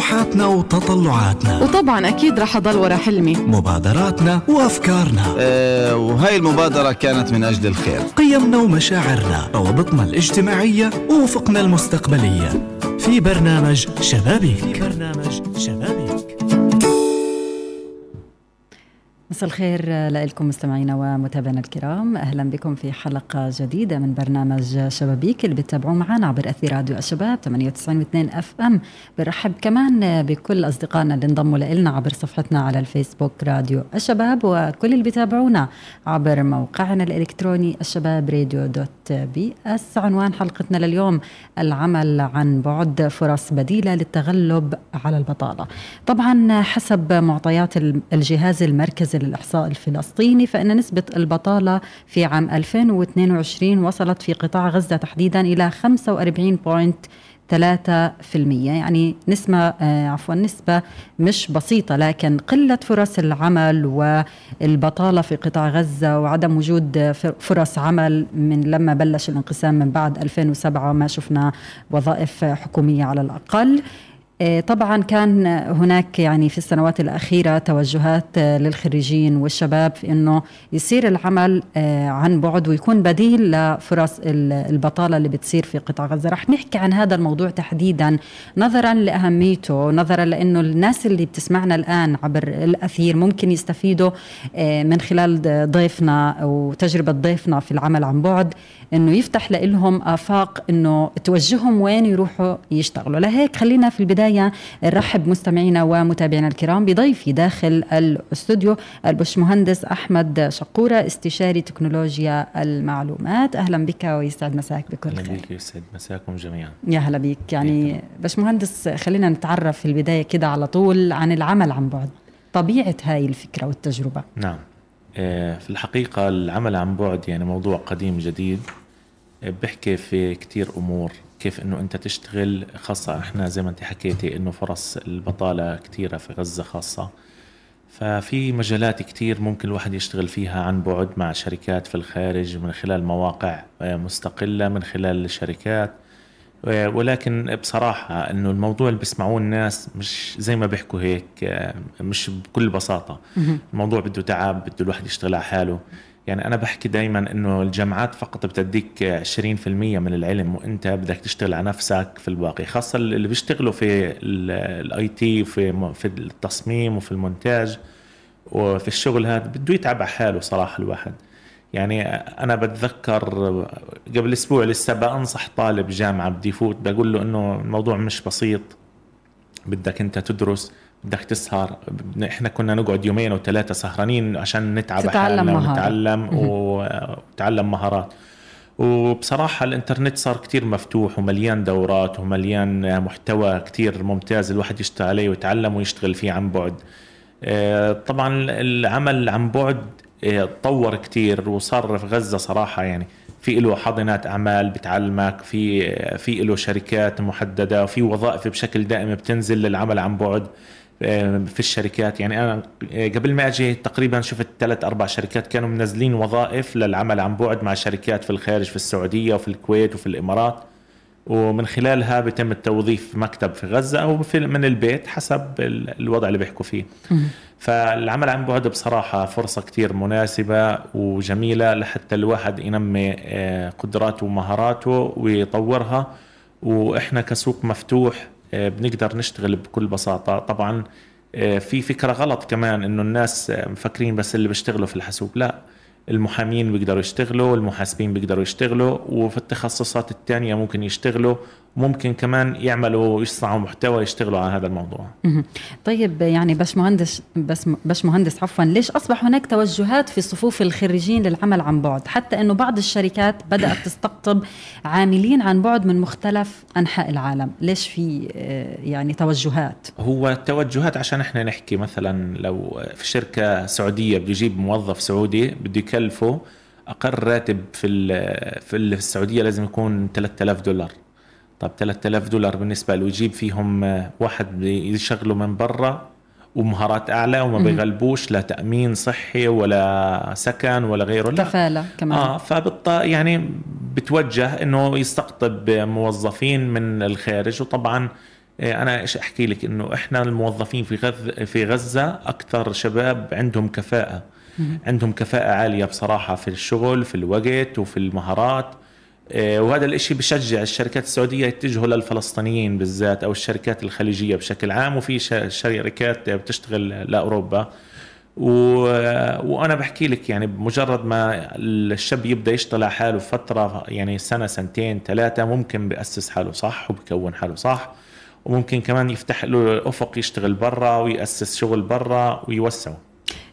طموحاتنا وتطلعاتنا. وطبعا أكيد رح أضل ورا حلمي. مبادراتنا وأفكارنا. أه وهاي المبادرة كانت من أجل الخير. قيمنا ومشاعرنا روابطنا الاجتماعية ووفقنا المستقبلية. في برنامج شبابيك. في برنامج شبابيك. مساء الخير لكم مستمعينا ومتابعينا الكرام. أهلا بكم في حلقة جديدة من برنامج شبابيك اللي بتتابعوه معنا عبر أثير راديو الشباب 98.2 أف أم. برحب كمان بكل أصدقائنا اللي انضموا لنا عبر صفحتنا على الفيسبوك راديو الشباب وكل اللي بيتابعونا عبر موقعنا الإلكتروني الشباب راديو dot PS. عنوان حلقتنا لليوم العمل عن بعد فرص بديلة للتغلب على البطالة. طبعا حسب معطيات الجهاز المركزي للإحصاء الفلسطيني فإن نسبة البطالة في عام 2022 وصلت في قطاع غزة تحديدا إلى 45.3% يعني نسبة آه عفوا نسبة مش بسيطة لكن قلة فرص العمل والبطالة في قطاع غزة وعدم وجود فرص عمل من لما بلش الانقسام من بعد 2007 ما شفنا وظائف حكومية على الأقل. طبعا كان هناك يعني في السنوات الأخيرة توجهات للخريجين والشباب في أنه يصير العمل عن بعد ويكون بديل لفرص البطالة اللي بتصير في قطاع غزة. رح نحكي عن هذا الموضوع تحديدا نظرا لأهميته نظرا لأنه الناس اللي بتسمعنا الآن عبر الأثير ممكن يستفيدوا من خلال ضيفنا وتجربة ضيفنا في العمل عن بعد إنه يفتح لهم آفاق إنه توجههم وين يروحوا يشتغلوا. لهيك خلينا في البداية نرحب مستمعينا ومتابعينا الكرام بضيفي داخل الاستوديو البشمهندس أحمد شقورة استشاري تكنولوجيا المعلومات. أهلا بك ويسعد مساك بكل خير. أهلا بك ويسعد مساكم جميعا. يا هلا بك يعني باشمهندس خلينا نتعرف في البداية كده على طول عن العمل عن بعد. طبيعة هاي الفكرة والتجربة. نعم. في الحقيقة العمل عن بعد يعني موضوع قديم جديد بحكي في كتير أمور. كيف إنه أنت تشتغل خاصة إحنا زي ما أنت حكيتي إنه فرص البطالة كتيرة في غزة خاصة. ففي مجالات كتير ممكن الواحد يشتغل فيها عن بعد مع شركات في الخارج من خلال مواقع مستقلة من خلال الشركات. ولكن بصراحة إنه الموضوع اللي بيسمعوه الناس مش زي ما بيحكوا هيك مش بكل بساطة. الموضوع بده تعب بده الواحد يشتغل على حاله. يعني أنا بحكي دائما إنه الجامعات فقط بتديك 20% من العلم وإنت بدك تشتغل على نفسك في الباقي خاصة اللي بيشتغلوا في ال IT في في التصميم وفي المونتاج وفي الشغل هذا بده يتعب على حاله صراحة الواحد. يعني أنا بتذكر قبل أسبوع لسه بنصح طالب جامعة بدي يفوت بقول له إنه الموضوع مش بسيط بدك إنت تدرس بدك تسهر إحنا كنا نقعد يومين وثلاثه سهرانين عشان نتعب تتعلم مهارات. ونتعلم وتعلم مهارات. وبصراحة الإنترنت صار كتير مفتوح ومليان دورات ومليان محتوى كتير ممتاز الواحد يشتغل عليه ويتعلم ويشتغل فيه عن بعد. طبعا العمل عن بعد تطور كتير وصار في غزة صراحة يعني. في له حاضنات أعمال بتعلمك في في له شركات محددة وفي وظائف بشكل دائم بتنزل للعمل عن بعد. في الشركات. يعني أنا قبل ما أجي تقريبا شفت ثلاث أربع شركات كانوا منزلين وظائف للعمل عن بعد مع شركات في الخارج في السعودية وفي الكويت وفي الإمارات. ومن خلالها بيتم التوظيف مكتب في غزة أو في من البيت حسب الوضع اللي بيحكوا فيه. فالعمل عن بعد بصراحة فرصة كتير مناسبة وجميلة لحتى الواحد ينمي قدراته ومهاراته ويطورها. وإحنا كسوق مفتوح بنقدر نشتغل بكل بساطة. طبعا في فكرة غلط كمان إنه الناس مفكرين بس اللي بيشتغلوا في الحاسوب. لا المحامين بيقدروا يشتغلوا المحاسبين بيقدروا يشتغلوا وفي التخصصات الثانية ممكن يشتغلوا. ممكن كمان يعملوا يصنعوا محتوى يشتغلوا على هذا الموضوع. طيب يعني باش مهندس بس باش مهندس عفوا ليش أصبح هناك توجهات في صفوف الخريجين للعمل عن بعد؟ حتى إنه بعض الشركات بدأت تستقطب عاملين عن بعد من مختلف أنحاء العالم. ليش في يعني توجهات؟ هو توجهات عشان إحنا نحكي مثلا لو في شركة سعودية بده يجيب موظف سعودي بده يكلفه أقل راتب في في السعودية لازم يكون 3000 دولار. طب 3000 دولار بالنسبة له يجيب فيهم واحد يشغله من برا ومهارات أعلى وما بيغلبوش لا تأمين صحي ولا سكن ولا غيره لا. كفالة كمان. آه فبالط يعني بتوجه إنه يستقطب موظفين من الخارج. وطبعا آه، أنا إيش أحكي لك؟ إنه إحنا الموظفين في غزه في غزة أكثر شباب عندهم كفاءة. عندهم كفاءة عالية بصراحة في الشغل في الوقت وفي المهارات. آه، وهذا الإشي بشجع الشركات السعودية يتجهوا للفلسطينيين بالذات أو الشركات الخليجية بشكل عام وفي شركات بتشتغل لأوروبا. و... وأنا بحكي لك يعني بمجرد ما الشاب يبدأ يشتغل على حاله فترة يعني سنة سنتين ثلاثة ممكن بياسس حاله صح وبكون حاله صح. وممكن كمان يفتح له أفق يشتغل برا ويأسس شغل برا ويوسعه.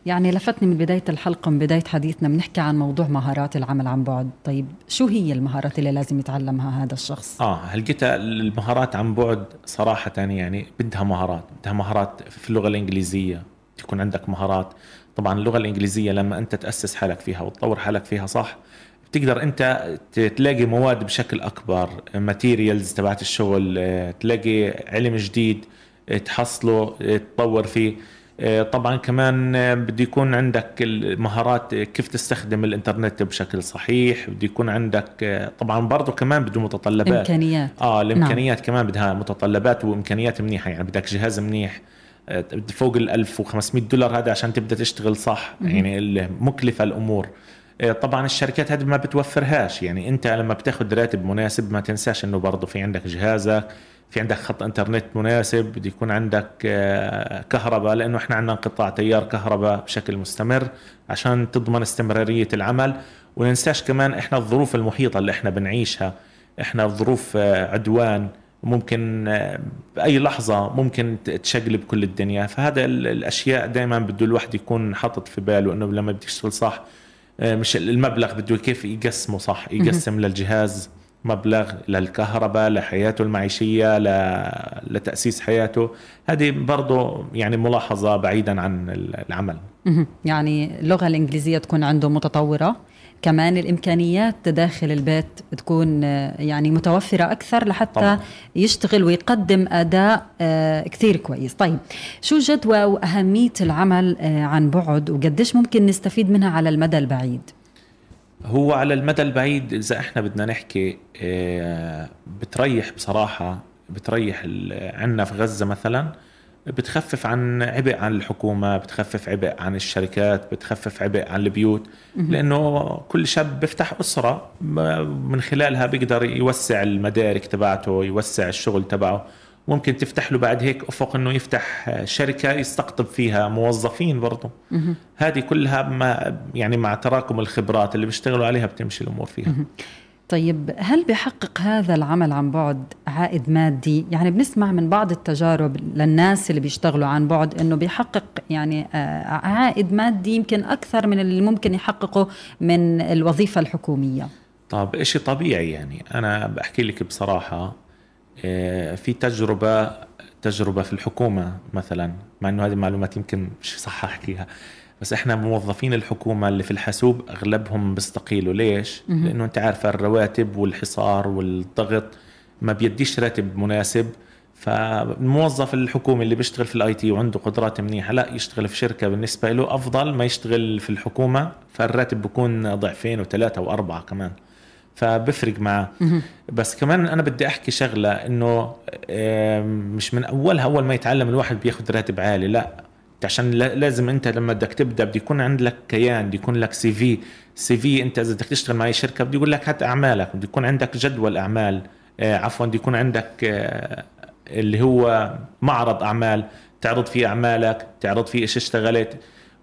يعني لفتني من بداية الحلقة من بداية حديثنا بنحكي عن موضوع مهارات العمل عن بعد. طيب شو هي المهارات اللي لازم يتعلمها هذا الشخص؟ آه هلقيتها المهارات عن بعد صراحة يعني بدها مهارات بدها مهارات في اللغة الإنجليزية. تكون عندك مهارات. طبعا اللغة الإنجليزية لما أنت تأسس حالك فيها وتطور حالك فيها صح بتقدر أنت تلاقي مواد بشكل أكبر ماتيريالز تبعت الشغل آه، تلاقي علم جديد آه، تحصله آه، تطور فيه. طبعا كمان بده يكون عندك المهارات كيف تستخدم الإنترنت بشكل صحيح بده يكون عندك طبعا برضه كمان بده متطلبات. إمكانيات. آه الإمكانيات نعم. كمان بدها متطلبات وإمكانيات منيحة يعني بدك جهاز منيح فوق ال 1500 دولار هذا عشان تبدأ تشتغل صح يعني مكلفة الأمور. آه، طبعا الشركات هذه ما بتوفرهاش يعني أنت لما بتاخذ راتب مناسب ما تنساش إنه برضه في عندك جهازك. في عندك خط انترنت مناسب بده يكون عندك آه، كهرباء لأنه إحنا عندنا انقطاع تيار كهرباء بشكل مستمر عشان تضمن استمرارية العمل. وننساش كمان إحنا الظروف المحيطة اللي إحنا بنعيشها. إحنا ظروف آه، عدوان ممكن باي لحظة ممكن تشقلب كل الدنيا. فهذا الأشياء دائما بده الواحد يكون حاطط في باله إنه لما بدي يشتغل صح آه، مش المبلغ بده كيف يقسمه صح يقسم للجهاز. مبلغ للكهرباء لحياته المعيشية لتأسيس حياته. هذه برضه يعني ملاحظة بعيدا عن العمل. يعني اللغة الإنجليزية تكون عنده متطورة. كمان الإمكانيات داخل البيت تكون يعني متوفرة أكثر لحتى طبعا. يشتغل ويقدم أداء آه، كثير كويس. طيب شو جدوى وأهمية العمل آه، عن بعد؟ وقديش ممكن نستفيد منها على المدى البعيد؟ هو على المدى البعيد إذا إحنا بدنا نحكي آه، بتريح بصراحة بتريح عنا في غزة مثلا بتخفف عن عبء عن الحكومة بتخفف عبء عن الشركات بتخفف عبء عن البيوت لأنه كل شاب بيفتح أسرة من خلالها بيقدر يوسع المدارك تبعته يوسع الشغل تبعه. ممكن تفتح له بعد هيك أفق إنه يفتح شركة يستقطب فيها موظفين برضه هذه كلها ما يعني مع تراكم الخبرات اللي بيشتغلوا عليها بتمشي الأمور فيها. طيب هل بحقق هذا العمل عن بعد عائد مادي؟ يعني بنسمع من بعض التجارب للناس اللي بيشتغلوا عن بعد إنه بيحقق يعني آه، عائد مادي يمكن أكثر من اللي ممكن يحققه من الوظيفة الحكومية. طب شيء طبيعي يعني. أنا بحكي لك بصراحة آه، في تجربة تجربة في الحكومة مثلا مع إنه هذه المعلومات يمكن مش صح أحكيها بس إحنا موظفين الحكومة اللي في الحاسوب أغلبهم بيستقيلوا. ليش؟ لأنه أنت عارفه الرواتب والحصار والضغط ما بيديش راتب مناسب. فالموظف الحكومي اللي بيشتغل في ال IT وعنده قدرات منيحة لا يشتغل في شركة بالنسبة له أفضل ما يشتغل في الحكومة فالراتب بيكون ضعفين وثلاثة وأربعة كمان. فبفرق معه بس كمان أنا بدي أحكي شغلة إنه مش من أولها أول ما يتعلم الواحد بياخذ راتب عالي لا. عشان لازم أنت لما بدك تبدأ بده يكون عندك كيان بده يكون لك CV. CV أنت إذا بدك تشتغل مع أي شركة بده يقول لك هات أعمالك بده يكون عندك جدول أعمال. آه عفوا بده يكون عندك آه اللي هو معرض أعمال تعرض فيه أعمالك تعرض فيه إيش اشتغلت.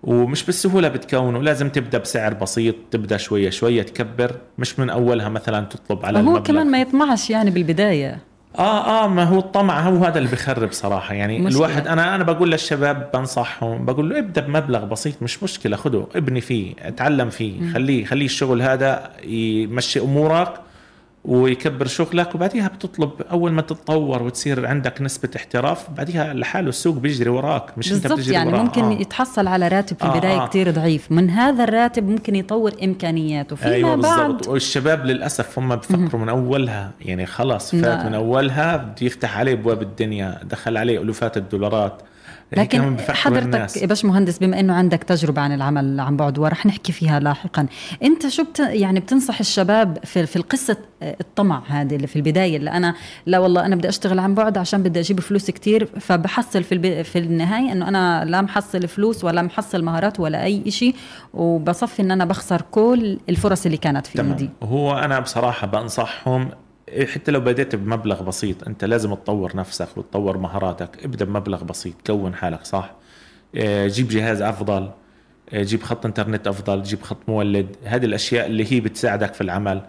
ومش بالسهولة بتكونه لازم تبدأ بسعر بسيط تبدأ شوية شوية تكبر مش من أولها مثلا تطلب على هو المبلغ. كمان ما يطمعش يعني بالبداية آه آه ما هو الطمع هو هذا اللي بخرب صراحة يعني مشكلة. الواحد أنا أنا بقول للشباب بنصحهم بقول له ابدأ بمبلغ بسيط مش مشكلة خده ابني فيه اتعلم فيه خليه خليه الشغل هذا يمشي أمورك ويكبر شغلك وبعديها بتطلب أول ما تتطور وتصير عندك نسبة احتراف بعديها لحاله السوق بيجري وراك مش أنت بتجري يعني وراه. ممكن آه. يتحصل على راتب في البداية آه آه. كثير ضعيف من هذا الراتب ممكن يطور إمكانياته فيما أيوة بعد والشباب للأسف هم بفكروا من أولها يعني خلاص فات نعم. من أولها بده يفتح عليه أبواب الدنيا دخل عليه ألوفات الدولارات لكن بفكروا حضرتك باش مهندس بما إنه عندك تجربة عن العمل عن بعد ورح نحكي فيها لاحقا أنت شو بت يعني بتنصح الشباب في في القصة الطمع هذه اللي في البداية اللي أنا لا والله أنا بدي أشتغل عن بعد عشان بدي أجيب فلوس كتير فبحصل في الب... في النهاية إنه أنا لا محصل فلوس ولا محصل مهارات ولا أي شيء وبصفي إن أنا بخسر كل الفرص اللي كانت في ايدي هو أنا بصراحة بنصحهم حتى لو بديت بمبلغ بسيط أنت لازم تطور نفسك وتطور مهاراتك. ابدأ بمبلغ بسيط كون حالك صح. آه، جيب جهاز أفضل. آه، جيب خط إنترنت أفضل جيب خط مولد. هذه الأشياء اللي هي بتساعدك في العمل.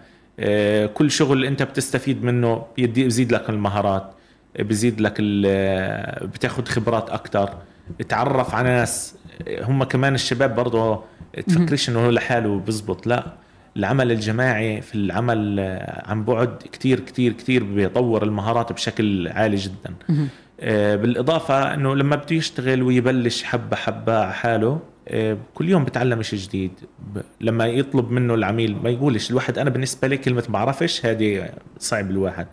كل شغل أنت بتستفيد منه بيزيد لك المهارات. بيزيد لك ال- بتاخد خبرات أكتر. تعرف على ناس. هم كمان الشباب برضه تفكريش إنه هو لحاله بزبط. لا. العمل الجماعي في العمل آه، عن بعد كتير كتير كتير بيطور المهارات بشكل عالي جدا. آه، بالإضافة أنه لما بده يشتغل ويبلش حبة حبة على حاله آه، كل يوم بتعلم شيء جديد. لما يطلب منه العميل ما يقولش الواحد أنا بالنسبة لي كلمة بعرفش هذه صعب الواحد.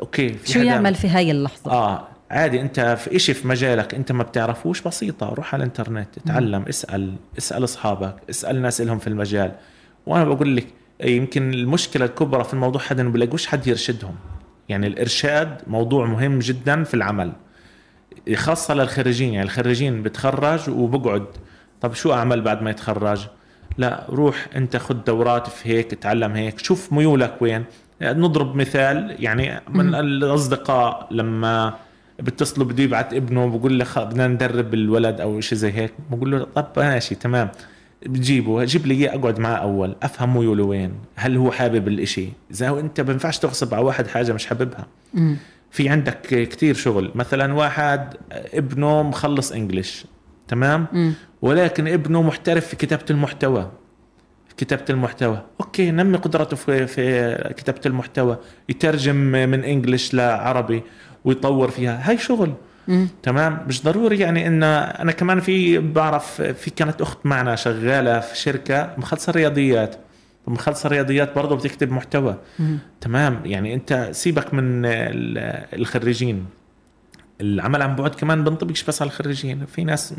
okay في شو يعمل في هاي اللحظة؟ آه عادي أنت في إشي في مجالك أنت ما بتعرفوش بسيطة روح على الإنترنت اتعلم اسأل اسأل أصحابك اسأل ناس لهم في المجال. وأنا بقول لك يمكن المشكلة الكبرى في الموضوع هذا إنه بلاقوش حد يرشدهم. يعني الإرشاد موضوع مهم جدا في العمل خاصة للخريجين. يعني الخريجين بتخرج وبقعد. طب شو أعمل بعد ما يتخرج؟ لا روح أنت خذ دورات في هيك اتعلم هيك شوف ميولك وين. نضرب مثال يعني من الأصدقاء لما بيتصلوا بده يبعت ابنه بقول له بدنا ندرب الولد أو شيء زي هيك. بقول له طب ماشي تمام. بجيبه جيب لي إياه أقعد معاه أول أفهم ميوله وين هل هو حابب الإشي؟ إذا هو أنت ما بينفعش تغصب على واحد حاجة مش حاببها. في عندك كتير شغل مثلا واحد ابنه مخلص إنجليش تمام؟ ولكن ابنه محترف في كتابة المحتوى. في كتابة المحتوى. أوكي نمي قدرته في في كتابة المحتوى يترجم من إنجليش لعربي ويطور فيها. هاي شغل. تمام؟ مش ضروري يعني إن أنا كمان في بعرف في كانت أخت معنا شغالة في شركة مخلصة رياضيات. مخلصة رياضيات برضه بتكتب محتوى. تمام؟ يعني أنت سيبك من ال- الخريجين. العمل عن بعد كمان بنطبقش بس على الخريجين. في ناس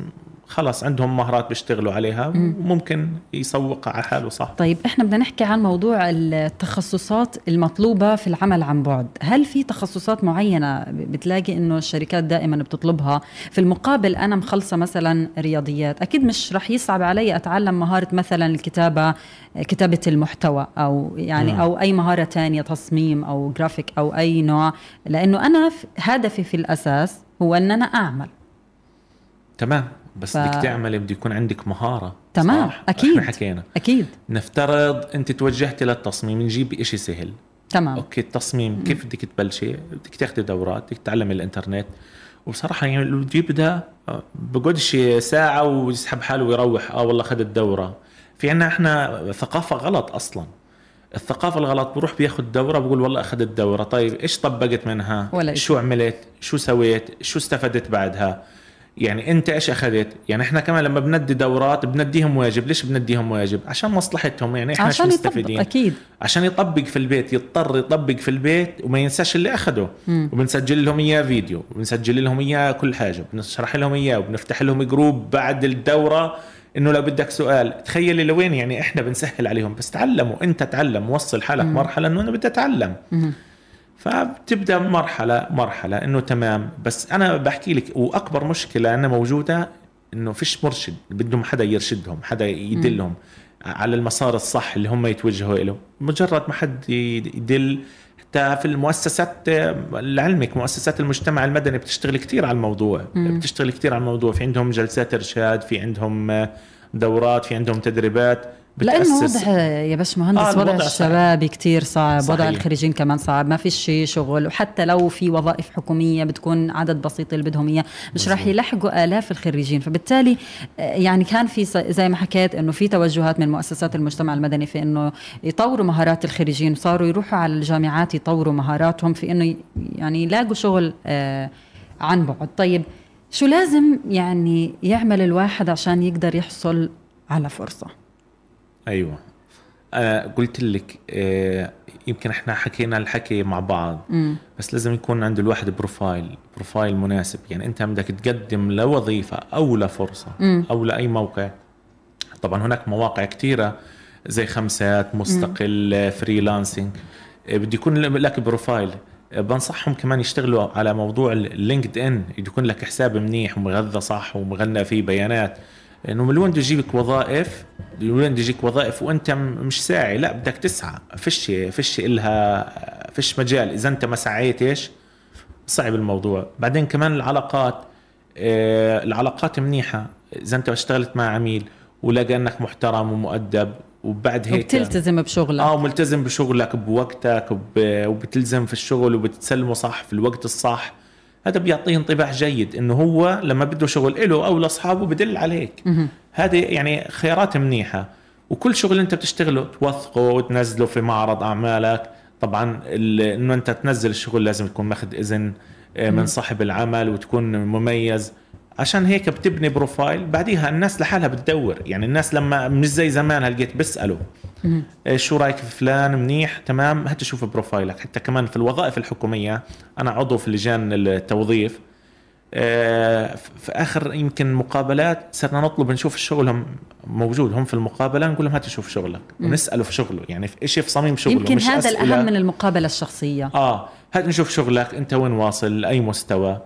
خلص عندهم مهارات بيشتغلوا عليها وممكن يسوق على حاله صح. طيب إحنا بدنا نحكي عن موضوع التخصصات المطلوبة في العمل عن بعد. هل في تخصصات معينة بتلاقي إنه الشركات دائما بتطلبها؟ في المقابل أنا مخلصة مثلا رياضيات أكيد مش رح يصعب علي أتعلم مهارة مثلا الكتابة كتابة المحتوى أو يعني مم. أو أي مهارة تانية تصميم أو جرافيك أو أي نوع. لأنه أنا هدفي في الأساس هو أن أنا أعمل. تمام. بس ف- بدك تعملي بده يكون عندك مهارة. تمام. صح؟ أكيد. إحنا حكينا. أكيد. نفترض أنت توجهتي للتصميم نجيب إشي سهل. تمام. okay التصميم كيف بدك تبلشي؟ بدك تاخذي دورات بدك تتعلمي الإنترنت. وبصراحة يعني اللي بده يبدا آه، بقعدش ساعة ويسحب حاله ويروح. آه والله اخذ الدورة. في عنا إحنا ثقافة غلط أصلا. الثقافة الغلط بروح بياخذ دورة بقول والله أخذت الدورة طيب إيش طبقت منها؟ ولا. شو عملت؟ شو سويت؟ شو استفدت بعدها؟ يعني أنت إيش أخذت؟ يعني إحنا كمان لما بندي دورات بنديهم واجب. ليش بنديهم واجب؟ عشان مصلحتهم. يعني إحنا شو عشان يطبق مستفيدين؟ أكيد. عشان يطبق في البيت يضطر يطبق في البيت وما ينساش اللي اخده مم. وبنسجل لهم إياه فيديو وبنسجل لهم إياه كل حاجة. بنشرح لهم إياه وبنفتح لهم group بعد الدورة إنه لو بدك سؤال تخيلي لوين يعني إحنا بنسهل عليهم بس تعلموا إنت تعلم وصل حالك مرحلة إنه أنا بدي أتعلم. مم. فبتبدأ مرحلة مرحلة إنه تمام. بس أنا بحكي لك وأكبر مشكلة أنا موجودة إنه فيش مرشد بدهم حدا يرشدهم حدا يدلهم على المسار الصح اللي هم يتوجهوا له مجرد ما حد يدل في المؤسسات لعلمك مؤسسات المجتمع المدني بتشتغل كثير على الموضوع. مم. بتشتغل كثير على الموضوع. في عندهم جلسات إرشاد في عندهم دورات في عندهم تدريبات. لأنه وضع يا باش مهندس آه، وضع. الشباب كتير صعب صحيح. وضع الخريجين كمان صعب ما فيش شغل وحتى لو في وظائف حكومية بتكون عدد بسيط اللي بدهم إياه مش راح يلحقوا آلاف الخريجين فبالتالي آه، يعني كان في زي ما حكيت إنه في توجهات من مؤسسات المجتمع المدني في إنه يطوروا مهارات الخريجين صاروا يروحوا على الجامعات يطوروا مهاراتهم في إنه يعني يلاقوا شغل آه، عن بعد طيب شو لازم يعني يعمل الواحد عشان يقدر يحصل على فرصة أيوه. أنا قلت لك آه، يمكن إحنا حكينا الحكي مع بعض مم. بس لازم يكون عند الواحد profile profile مناسب. يعني أنت بدك تقدم لوظيفة أو لفرصة مم. أو لأي موقع. طبعا هناك مواقع كثيره زي خمسات مستقل freelancing آه، بده يكون لك بروفايل. آه، بنصحهم كمان يشتغلوا على موضوع ال LinkedIn. يكون لك حساب منيح ومغذى صح ومغنى فيه بيانات. إنه من وين يجيبك وظائف من وين يجيك وظائف وأنت مش ساعي لا بدك تسعى. فيش فيش إلها فيش مجال. إذا أنت ما سعيتش صعب الموضوع. بعدين كمان العلاقات آه، العلاقات منيحة. إذا أنت اشتغلت مع عميل ولقى إنك محترم ومؤدب وبعد هيك وبتلتزم بشغلك. آه وملتزم بشغلك بوقتك وب... وبتلزم في الشغل وبتسلمه صح في الوقت الصح. هذا بيعطيه انطباع جيد إنه هو لما بده شغل له أو لأصحابه بدل عليك. هذه يعني خيارات منيحة. وكل شغل أنت بتشتغله توثقه وتنزله في معرض أعمالك. طبعا إنه أنت تنزل الشغل لازم تكون ماخذ إذن آه، من صاحب العمل وتكون مميز. عشان هيك بتبني بروفايل بعديها الناس لحالها بتدور. يعني الناس لما مش زي زمان هلقيت بيسالوا إيه شو رأيك في فلان؟ منيح؟ تمام؟ هات شوف بروفايلك. حتى كمان في الوظائف الحكومية أنا عضو في لجان التوظيف آه، في آخر يمكن مقابلات صرنا نطلب نشوف شغلهم موجود. هم في المقابلة نقول لهم هات شوف شغلك. ونساله في شغله. يعني في شيء في صميم شغله يمكن مش هذا أسئلة. الأهم من المقابلة الشخصية. آه. هات نشوف شغلك. أنت وين واصل؟ لاي مستوى؟ آه،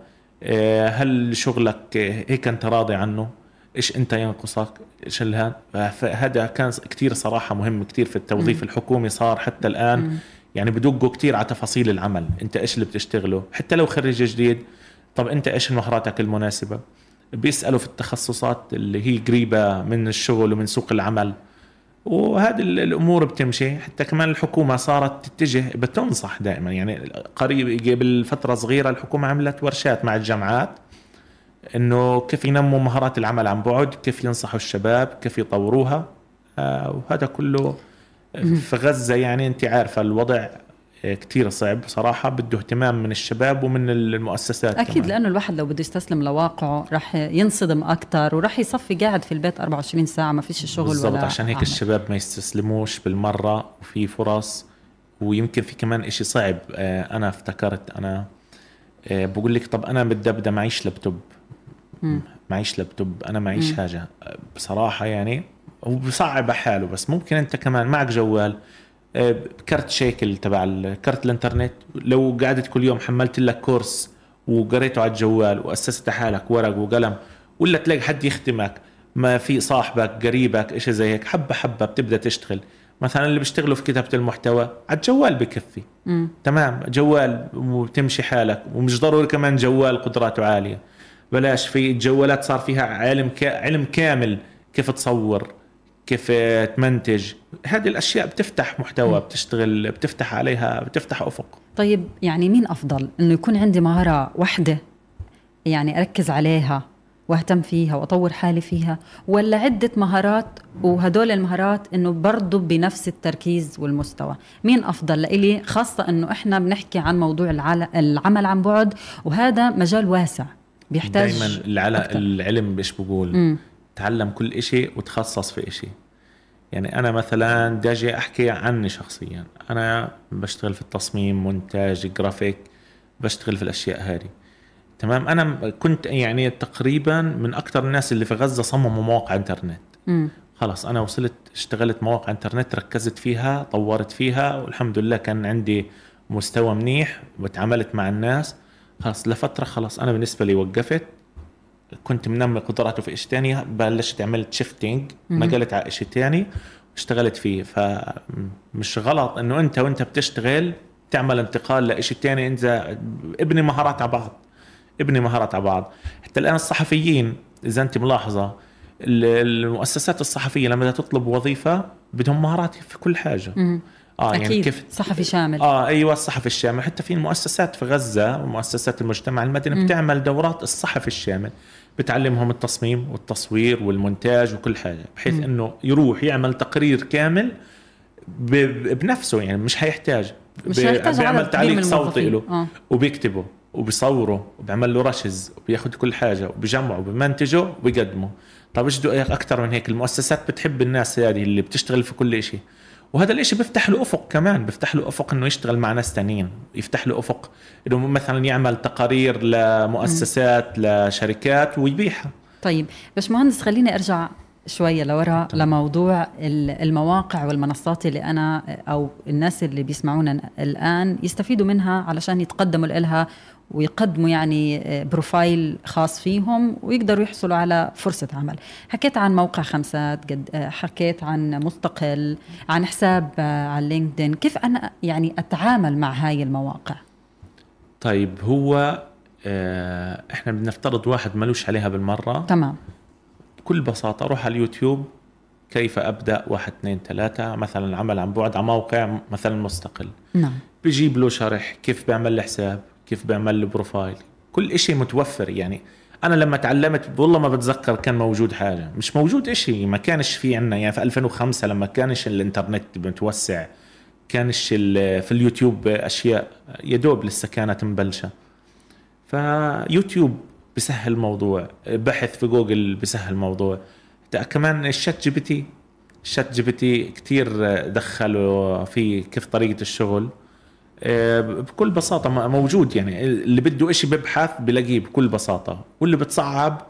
هل شغلك آه، هيك انت راضي عنه؟ إيش أنت ينقصك؟ إيش الهان فهذا كان كتير صراحة مهم كتير في التوظيف الحكومي صار حتى الآن. يعني بدقوا كتير على تفاصيل العمل. أنت إيش اللي بتشتغله؟ حتى لو خريج جديد. طب أنت إيش مهاراتك المناسبة؟ بيسألوا في التخصصات اللي هي قريبة من الشغل ومن سوق العمل. وهذه ال- الأمور بتمشي. حتى كمان الحكومة صارت تتجه بتنصح دائما. يعني قريب قبل فترة صغيرة الحكومة عملت ورشات مع الجامعات إنه كيف ينموا مهارات العمل عن بعد كيف ينصحوا الشباب كيف يطوروها. آه وهذا كله في غزة يعني أنت عارفة الوضع كتير صعب صراحة بده اهتمام من الشباب ومن المؤسسات أكيد كمان. لأنه الواحد لو بده يستسلم لواقعه رح ينصدم أكثر ورح يصفي قاعد في البيت 24 ساعة ما فيش شغل بالضبط ولا عشان هيك عمل. الشباب ما يستسلموش بالمرة وفي فرص ويمكن في كمان إشي صعب آه، أنا افتكرت أنا آه، بقول لك طب أنا بدي أبدأ معيش لابتوب معيش لابتوب أنا معيش حاجة آه، بصراحة يعني هو بصعب حاله بس ممكن أنت كمان معك جوال كرت شيكل تبع كرت الانترنت. لو قعدت كل يوم حملت لك كورس وقريته على الجوال وأسست حالك ورق وقلم ولا تلاقي حد يخدمك ما في صاحبك قريبك إشي زي هيك حبة حبة بتبدأ تشتغل. مثلا اللي بيشتغلوا في كتابة المحتوى على الجوال بكفي. مم. تمام جوال وبتمشي حالك ومش ضروري كمان جوال قدراته عالية. بلاش في الجوالات صار فيها علم علم كامل كيف تصور. كيف تمنتج. هذه الأشياء بتفتح محتوى بتشتغل بتفتح عليها بتفتح أفق. طيب يعني مين أفضل؟ إنه يكون عندي مهارة واحدة يعني أركز عليها وأهتم فيها وأطور حالي فيها ولا عدة مهارات؟ وهدول المهارات إنه برضه بنفس التركيز والمستوى. مين أفضل؟ لإلي خاصة إنه إحنا بنحكي عن موضوع العمل عن بعد وهذا مجال واسع بيحتاج دائما. العلم إيش بقول. تعلم كل إشي وتخصص في إشي. يعني أنا مثلا بدي أجي أحكي عني شخصيا. أنا بشتغل في التصميم مونتاج جرافيك بشتغل في الأشياء هذه. تمام؟ أنا كنت يعني تقريبا من أكثر الناس اللي في غزة صمموا مواقع إنترنت. خلاص أنا وصلت اشتغلت مواقع إنترنت ركزت فيها طورت فيها والحمد لله كان عندي مستوى منيح وتعاملت مع الناس. خلاص لفترة خلاص أنا بالنسبة لي وقفت. كنت منمي قدراته في شيء تاني بلشت عملت شيفتنج نقلت على شيء تاني واشتغلت فيه. فمش غلط إنه أنت وأنت بتشتغل تعمل انتقال لشيء تاني انت ابني مهارات على بعض ابني مهارات على بعض. حتى الآن الصحفيين إذا أنت ملاحظة ال- المؤسسات الصحفية لما تطلب وظيفة بدهم مهارات في كل حاجة. مم. آه أكيد. يعني كيف صحفي شامل. آه أيوه الصحفي الشامل. حتى في المؤسسات في غزة ومؤسسات المجتمع المدني بتعمل دورات الصحفي الشامل. بتعلمهم التصميم والتصوير والمونتاج وكل حاجة بحيث إنه يروح يعمل تقرير كامل بنفسه يعني مش حيحتاج مش هيحتاج بيعمل تعليق صوتي. له آه. وبيكتبه وبيصوره وبيعمل له رشز وبياخذ كل حاجة وبيجمعه وبيمنتجه وبيقدمه طب إيش أكثر من هيك المؤسسات بتحب الناس هذه اللي بتشتغل في كل شيء وهذا الإشي بيفتح له أفق كمان بيفتح له أفق إنه يشتغل مع ناس تانيين يفتح له أفق إنه مثلا يعمل تقارير لمؤسسات لشركات ويبيعها. طيب بس مهندس خليني أرجع شوية لورا لموضوع ال- المواقع والمنصات اللي أنا أو الناس اللي بيسمعونا الآن يستفيدوا منها علشان يتقدموا لها ويقدموا يعني آه، بروفايل خاص فيهم ويقدروا يحصلوا على فرصة عمل. حكيت عن موقع خمسات قد آه، حكيت عن مستقل عن حساب آه، على LinkedIn. كيف أنا يعني أتعامل مع هاي المواقع؟ طيب هو آه، إحنا بنفترض واحد ملوش عليها بالمرة. تمام. بكل بساطة أروح على اليوتيوب كيف أبدأ؟ واحد اثنين ثلاثة. مثلا عمل عن بعد على موقع مثلا مستقل. نعم. بجيب له شرح كيف بيعمل له حساب كيف بيعمل له profile كل إشي متوفر يعني. أنا لما تعلمت والله ما بتذكر كان موجود حاجة. مش موجود إشي ما كانش في عنا. يعني في 2005 لما كانش الإنترنت متوسع كانش في اليوتيوب أشياء. يا دوب لسه كانت مبلشة. فيوتيوب بسهل الموضوع. بحث في جوجل بسهل الموضوع. كمان الشات جي بي تي. الشات جي بي تي كثير دخلوا في كيف طريقة الشغل. بكل بساطة موجود يعني. اللي بده إشي ببحث بلاقيه بكل بساطة واللي بتصعب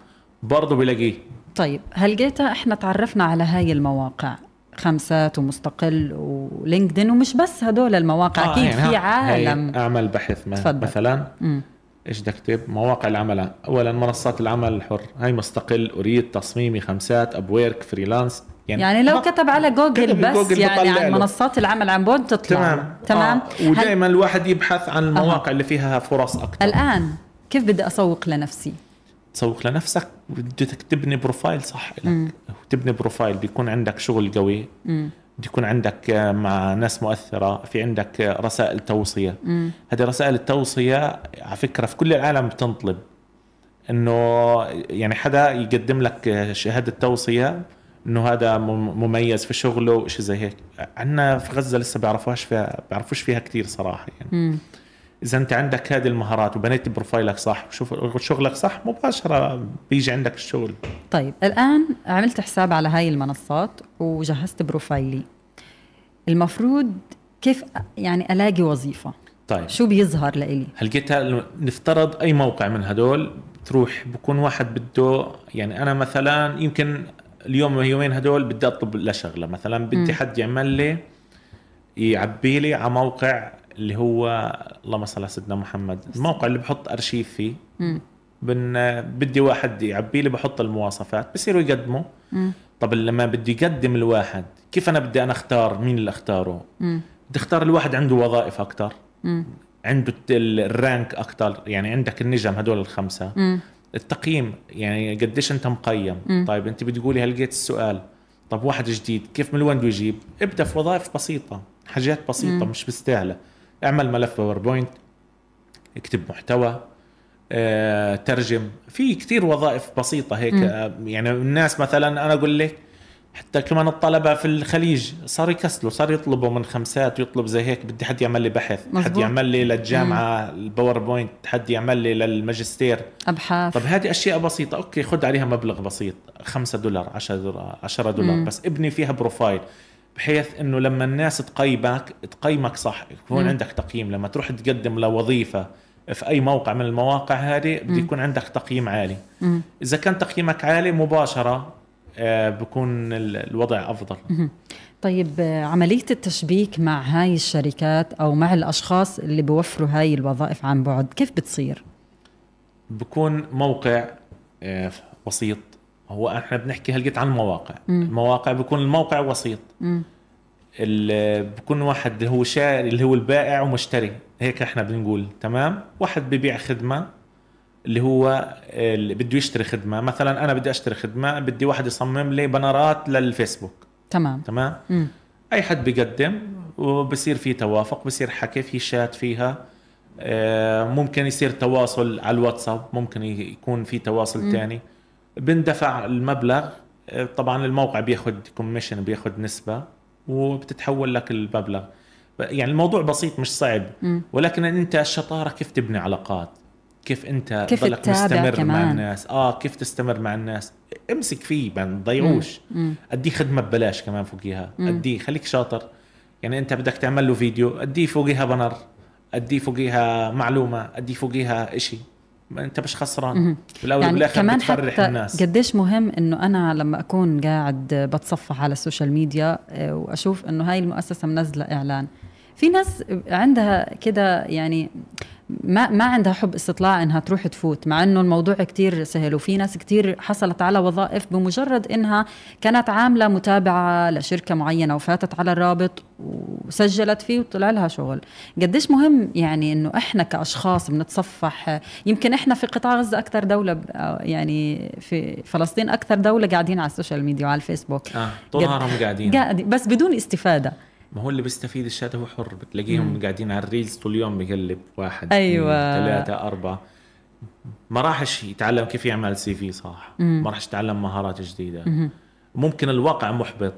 برضه بلاقيه. طيب هلقيتا إحنا تعرفنا على هاي المواقع خمسات ومستقل و LinkedIn ومش بس هدول المواقع آه، أكيد يعني في عالم. اعمل بحث تفضل. مثلا. مم. إيش بدك تكتب؟ مواقع العمل. اولا منصات العمل الحر هاي مستقل أريد تصميمي خمسات Upwork freelance. يعني لو آه، كتب على جوجل كتب بس جوجل يعني عن. منصات العمل عن بعد تطلع. تمام. تمام. آه. ودائما الواحد يبحث عن المواقع أها. اللي فيها فرص أكثر. الآن كيف بدي أسوق لنفسي؟ تسوق لنفسك بدك تبني profile صح لك تبني profile بيكون عندك شغل قوي. بده يكون عندك آه، مع ناس مؤثرة في عندك آه، رسائل توصية. مم. هذه رسائل التوصية على فكرة في كل العالم بتنطلب. إنه يعني حدا يقدم لك آه، شهادة توصية إنه هذا مم- مميز في شغله وشيء زي هيك. عندنا في غزة لسه بيعرفوهاش فيها بيعرفوش فيها كتير صراحة يعني. مم. إذا أنت عندك هذه المهارات وبنيت profile ك صح وشوف شغلك صح مباشرة بيجي عندك الشغل. طيب الآن عملت حساب على هاي المنصات وجهزت profile ي. المفروض كيف يعني ألاقي وظيفة؟ طيب. شو بيظهر لإلي؟ هلقيتا نفترض أي موقع من هدول بتروح بكون واحد بده يعني أنا مثلا يمكن اليوم يومين هدول بدي أطلب لشغلة. مثلا بدي حد يعمل لي يعبي لي على موقع اللي هو اللهم صل على سيدنا محمد. الموقع اللي بحط أرشيف فيه. بن بدي واحد يعبي لي بحط المواصفات. بصيروا يقدموا. مم. طب لما بدي يقدم الواحد كيف أنا بدي أنا أختار؟ مين اللي أختاره؟ مم. بدي أختار الواحد عنده وظائف أكثر. عنده الرانك أكثر يعني عندك النجم هدول الخمسة. مم. التقييم يعني قديش أنت مقيم مم. طيب أنت بتقولي هلقيت السؤال طب واحد جديد كيف من وين بده يجيب ابدأ في وظائف بسيطة حاجات بسيطة مم. مش مستاهله اعمل ملف PowerPoint اكتب محتوى آه، ترجم في كتير وظائف بسيطة هيك. آه، يعني الناس مثلا أنا أقول لك حتى كمان الطلبة في الخليج صار يكسلوا صار يطلبوا من خمسات ويطلب زي هيك بدي حد يعمل لي بحث حد مزبوط. يعمل لي للجامعة ال PowerPoint حد يعمل لي للماجستير أبحاث طب هذه أشياء بسيطة okay خد عليها مبلغ بسيط 5 دولار 10 دولار 10 دولار مم. بس ابني فيها profile بحيث إنه لما الناس تقيمك تقيمك صح يكون مم. عندك تقييم لما تروح تقدم لوظيفة في أي موقع من المواقع هذه بده يكون عندك تقييم عالي مم. إذا كان تقييمك عالي مباشرة بكون ال- الوضع أفضل. طيب آه، عملية التشبيك مع هاي الشركات أو مع الأشخاص اللي بيوفروا هاي الوظائف عن بعد كيف بتصير؟ بكون موقع آه، وسيط. هو إحنا بنحكي هلقيت عن المواقع. المواقع بيكون الموقع وسيط. بكون واحد اللي هو شاري اللي هو البائع ومشتري. هيك إحنا بنقول تمام؟ واحد ببيع خدمة اللي هو اللي بده يشتري خدمة. مثلا أنا بدي أشتري خدمة بدي واحد يصمم لي بنرات للفيسبوك. تمام. تمام؟ مم. أي حد بيقدم وبصير في توافق بصير حكي في شات فيها. آه، ممكن يصير تواصل على الواتساب ممكن يكون في تواصل تاني. بندفع المبلغ. آه، طبعا الموقع بياخد كوميشن بياخد نسبة وبتتحول لك المبلغ. يعني الموضوع بسيط مش صعب. ولكن أنت الشطارة كيف تبني علاقات؟ كيف أنت كيف تضلك مستمر مع كمان. الناس؟ آه كيف تستمر مع الناس؟ امسك فيه ما تضيعوش. أديه خدمة ببلاش كمان فوقيها. أديه خليك شاطر. يعني أنت بدك تعمل له فيديو أديه فوقيها banner أديه فوقيها معلومة أديه فوقيها إشي. أنت مش خسران. بالأول يعني بالاخر كمان بتفرح حتى الناس. قديش مهم إنه أنا لما أكون قاعد بتصفح على ال social media آه، وأشوف إنه هاي المؤسسة منزلة إعلان. في ناس عندها كده يعني ما ما عندها حب استطلاع إنها تروح تفوت مع إنه الموضوع كتير سهل وفي ناس كتير حصلت على وظائف بمجرد إنها كانت عاملة متابعة لشركة معينة وفاتت على الرابط وسجلت فيه وطلع لها شغل. قديش مهم يعني إنه إحنا كأشخاص بنتصفح؟ يمكن إحنا في قطاع غزة أكثر دولة ب- يعني في فلسطين أكثر دولة قاعدين على ال social media وعلى الفيسبوك. آه طول نهارهم قاعدين. قاعد بس بدون استفادة. ما هو اللي بيستفيد الشات هو حر بتلاقيهم قاعدين على ال reels طول اليوم بقلب واحد أيوة. اثنين، ثلاثة أربعة. ما راحش يتعلم كيف يعمل سي في صح ما راحش يتعلم مهارات جديدة. ممكن الواقع محبط.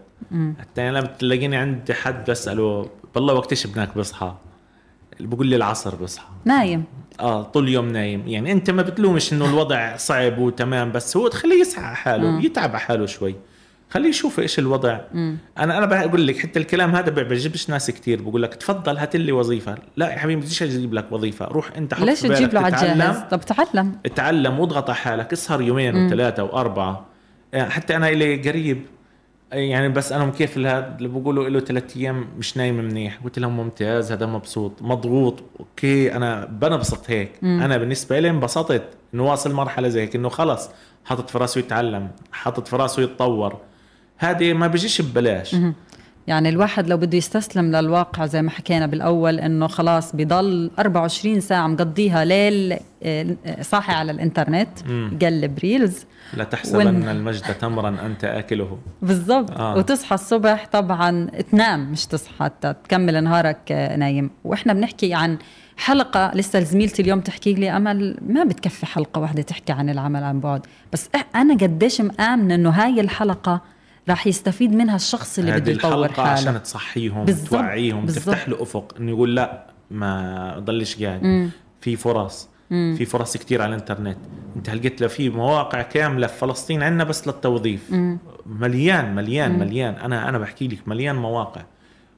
حتى أنا بتلاقيني عند حد بسأله بالله وقتش ابنك بصحى بقول لي العصر بصحى نايم. آه طول اليوم نايم. يعني أنت ما بتلومش إنه الوضع صعب وتمام بس هو تخليه يسعى على حاله يتعب على حاله شوي. خليه يشوف إيش الوضع. أنا أنا بقول لك حتى الكلام هذا بيعجبش ناس كثير بقول لك تفضل هات لي وظيفة. لا يا حبيبي بديش أجيب لك وظيفة. روح أنت حط ليش تجيب له على طب تعلم. اتعلم واضغط على حالك. اسهر يومين وثلاثة وأربعة. يعني حتى أنا إلي قريب. يعني بس أنا كيف هذا اللي بقولوا له ثلاث أيام مش نايم منيح. قلت لهم ممتاز هذا مبسوط. مضغوط. أوكي أنا بنبسط هيك. أنا بالنسبة لي انبسطت. إنه واصل مرحلة زي هيك. إنه خلص حاطط في راسه يتعلم حاطط في راسه يتطور. هذه ما بيجيش ببلاش. يعني الواحد لو بده يستسلم للواقع زي ما حكينا بالأول إنه خلاص بضل 24 ساعة مقضيها ليل آه، صاحي على الإنترنت يقلب ريلز. لا تحسبن وإن- المجد تمرا أنت أكله. بالضبط. آه. وتصحى الصبح طبعا تنام مش تصحى حتى تكمل نهارك آه، نايم. وإحنا بنحكي عن حلقة لسه زميلتي اليوم تحكي لي أمل ما بتكفي حلقة واحدة تحكي عن العمل عن بعد. بس أنا قديش مآمنة إنه هاي الحلقة راح يستفيد منها الشخص اللي بده يطور حاله. عشان تصحيهم توعيهم. تفتح له أفق. إنه يقول لا ما ضلش قاعد. في فرص. في فرص كتير على الإنترنت. أنت لقيت له في مواقع كاملة في فلسطين عندنا بس للتوظيف. مليان مليان مليان. أنا أنا بحكي لك مليان مواقع.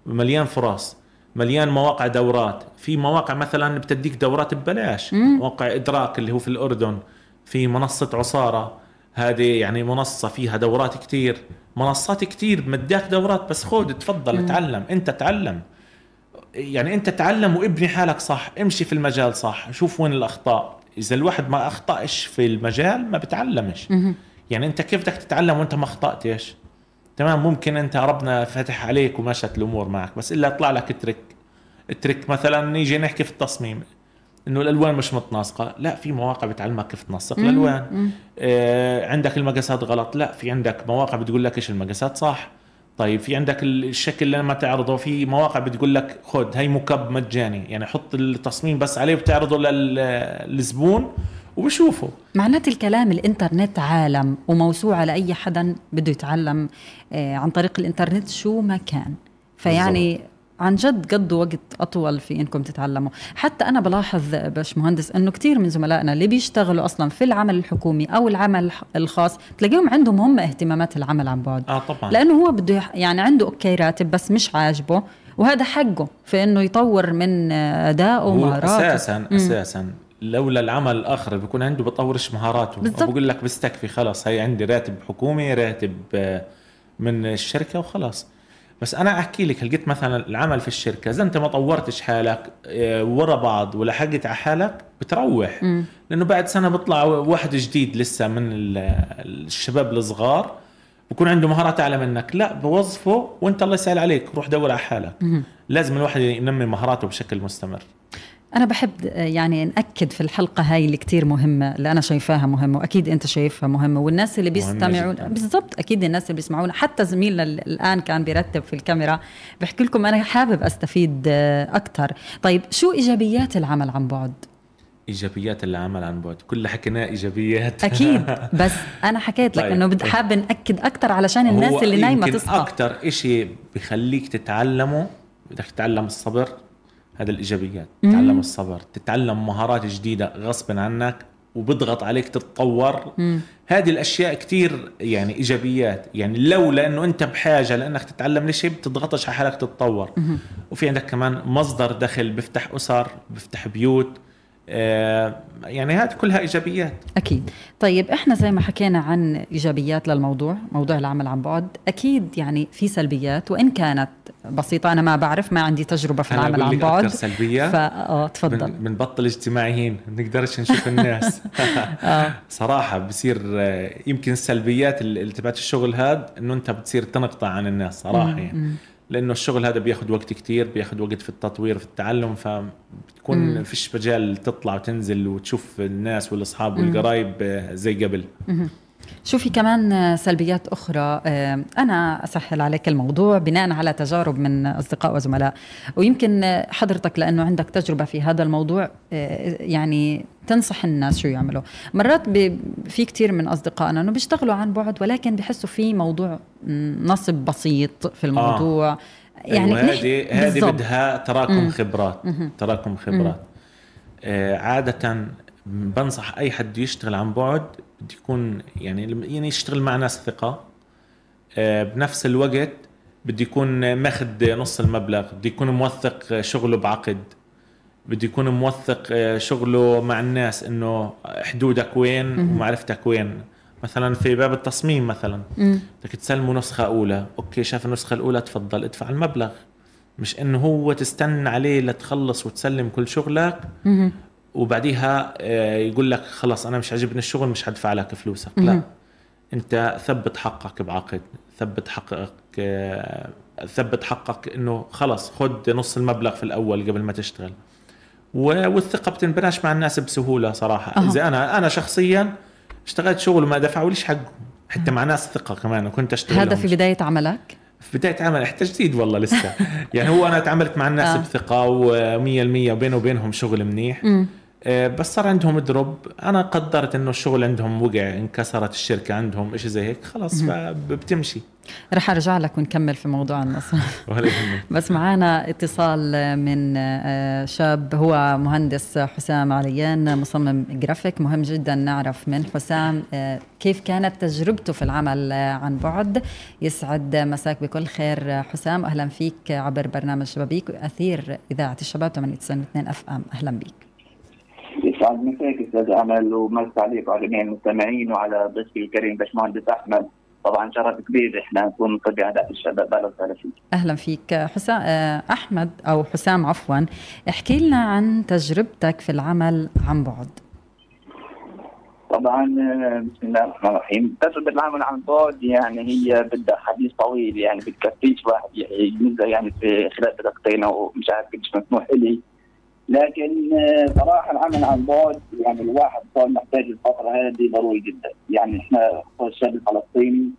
مليان فرص. مليان مواقع دورات. في مواقع مثلا بتديك دورات ببلاش. موقع إدراك اللي هو في الأردن. في منصة عصارة. هذه يعني منصة فيها دورات كتير. منصات كتير مداك دورات بس خود تفضل اتعلم انت تعلم. يعني انت تعلم وابني حالك صح امشي في المجال صح شوف وين الأخطاء. إذا الواحد ما اخطاش في المجال؟ ما بتعلمش. يعني انت كيف بدك تتعلم وانت ما اخطاتش تمام ممكن انت ربنا فتح عليك ومشت الأمور معك بس إلا يطلع لك ترك الترك مثلا نيجي نحكي في التصميم. إنه الألوان مش متناسقة. لا في مواقع بتعلمك كيف تنسق الألوان. آه عندك المقاسات غلط. لا في عندك مواقع بتقول لك إيش المقاسات صح. طيب في عندك الشكل اللي ما تعرضه. في مواقع بتقول لك خد هي مكب مجاني. يعني حط التصميم بس عليه وبتعرضه لل- للزبون وبشوفه. معنات الكلام الإنترنت عالم وموسوعة لأي حدا بده يتعلم آه، عن طريق الإنترنت شو ما كان. فيعني عن جد قضوا وقت أطول في إنكم تتعلموا. حتى أنا بلاحظ باش مهندس أنه كتير من زملائنا اللي بيشتغلوا أصلا في العمل الحكومي أو العمل الخاص تلاقيهم عندهم هم اهتمامات العمل عن بعد. آه طبعا. لأنه هو بده يعني عنده أوكي راتب بس مش عاجبه وهذا حقه في إنه يطور من أدائه ومهاراته أساسا أساسا. لولا العمل الآخر بيكون عنده بطورش مهاراته. بالضبط. بقول لك بستكفي خلاص هي عندي راتب حكومي راتب آه، من الشركة وخلاص. بس أنا أحكي لك لقيت مثلا العمل في الشركة إذا أنت ما طورتش حالك آه، ورا بعض ولحقت على حالك بتروح. لأنه بعد سنة بيطلع واحد جديد لسه من ال- الشباب الصغار بكون عنده مهارات أعلى منك. لا بوظفه وأنت الله يسهل عليك روح دور على حالك. لازم الواحد ينمي مهاراته بشكل مستمر. أنا بحب يعني نأكد في الحلقة هاي اللي كتير مهمة اللي أنا شايفاها مهمة وأكيد أنت شايفها مهمة والناس اللي بيستمعون. بالضبط أكيد الناس اللي بيسمعونا حتى زميلنا ال- الآن كان بيرتب في الكاميرا بحكي لكم أنا حابب أستفيد أكثر طيب شو إيجابيات العمل عن بعد؟ إيجابيات العمل عن بعد كل حكيناه إيجابيات أكيد بس أنا حكيت لك طيب. إنه بدي حابة نأكد أكثر علشان الناس اللي نايمة يمكن تصحى أكثر إشي بخليك تتعلمه بدك تتعلم الصبر هذا الإيجابيات. تتعلم الصبر تتعلم مهارات جديدة غصبا عنك وبضغط عليك تتطور. هذه الأشياء كتير يعني إيجابيات. يعني لو لأنه أنت بحاجة لأنك تتعلم لشيء بتضغطش على حالك تتطور. وفي عندك كمان مصدر دخل بيفتح أسر بيفتح بيوت يعني هذه كلها إيجابيات. أكيد. طيب إحنا زي ما حكينا عن إيجابيات للموضوع موضوع العمل عن بعد أكيد يعني في سلبيات وإن كانت بسيطة أنا ما بعرف ما عندي تجربة في العمل عن بعد. سلبية. آه تفضل. بنبطل اجتماعيين ما بنقدرش نشوف الناس. آه. صراحة بصير آه، يمكن السلبيات اللي تبعت الشغل هذا إنه أنت بتصير تنقطع عن الناس صراحة يعني. لأنه الشغل هذا بياخذ وقت كتير بياخذ وقت في التطوير في التعلم فبتكون فيش مجال تطلع وتنزل وتشوف الناس والأصحاب والقرايب زي قبل. شو في كمان سلبيات أخرى. آه، أنا أسهل عليك الموضوع بناء على تجارب من أصدقاء وزملاء. ويمكن حضرتك لأنه عندك تجربة في هذا الموضوع آه، يعني تنصح الناس شو يعملوا. مرات في كثير من أصدقائنا أنه بيشتغلوا عن بعد ولكن بحسوا في موضوع نصب بسيط في الموضوع. آه. يعني أيوة هذه هذه بدها تراكم خبرات تراكم خبرات. آه عادة بنصح أي حد يشتغل عن بعد بده يكون يعني يعني يشتغل مع ناس ثقة. آه، بنفس الوقت بده يكون ماخذ نص المبلغ بده يكون موثق شغله بعقد بده يكون موثق آه، شغله مع الناس إنه حدودك وين ومعرفتك وين. مثلا في باب التصميم مثلا. بدك تسلمه نسخة أولى. أوكي شاف النسخة الأولى تفضل ادفع المبلغ. مش إنه هو تستنى عليه لتخلص وتسلم كل شغلك. وبعديها آه، يقول لك خلاص أنا مش عاجبني الشغل مش حدفع لك فلوسك. لا أنت ثبت حقك بعقد ثبت حقك آه، ثبت حقك إنه خلص خد نص المبلغ في الأول قبل ما تشتغل. والثقة بتنبناش مع الناس بسهولة صراحة. أه. إذا أنا أنا شخصيا اشتغلت شغل وما دفعوا ليش حقه حتى مع ناس ثقة كمان وكنت أشتغل هذا في بداية عملك؟ في بداية عمل حتى جديد والله لسه. يعني هو أنا تعاملت مع الناس آه. بثقة و100% وبينه وبينهم شغل منيح. م. آه، بس صار عندهم drop. أنا قدرت إنه الشغل عندهم وقع انكسرت الشركة عندهم شيء زي هيك خلاص فبتمشي. رح أرجع لك ونكمل في موضوع النصب. بس معنا اتصال من آه، شاب هو مهندس حسام عليان مصمم جرافيك. مهم جدا نعرف من حسام آه، كيف كانت تجربته في العمل عن بعد؟ يسعد مساك بكل خير حسام. أهلا فيك عبر برنامج شبابيك. أثير إذاعة الشباب 892 أف أم. أهلا بك يسعد مساك أستاذ أمل ومسا عليك وعلى جميع المستمعين وعلى ضيفي الكريم باشمهندس أحمد. طبعا شرف كبير إحنا نكون طبي أعداء الشباب. أهلا وسهلا فيك. أهلا فيك. حسام آه، أحمد أو حسام عفوا احكي لنا عن تجربتك في العمل عن بعد. طبعا آه، بسم الله الرحمن الرحيم. تجربة العمل عن بعد يعني هي بدها حديث طويل يعني بتكفيش واحد يعني في خلال دقيقتين أو مش عارف قديش مسموح لي. لكن آه، صراحة العمل عن بعد يعني الواحد صار محتاج الفترة هذه ضروري جدا يعني إحنا الشاب الفلسطيني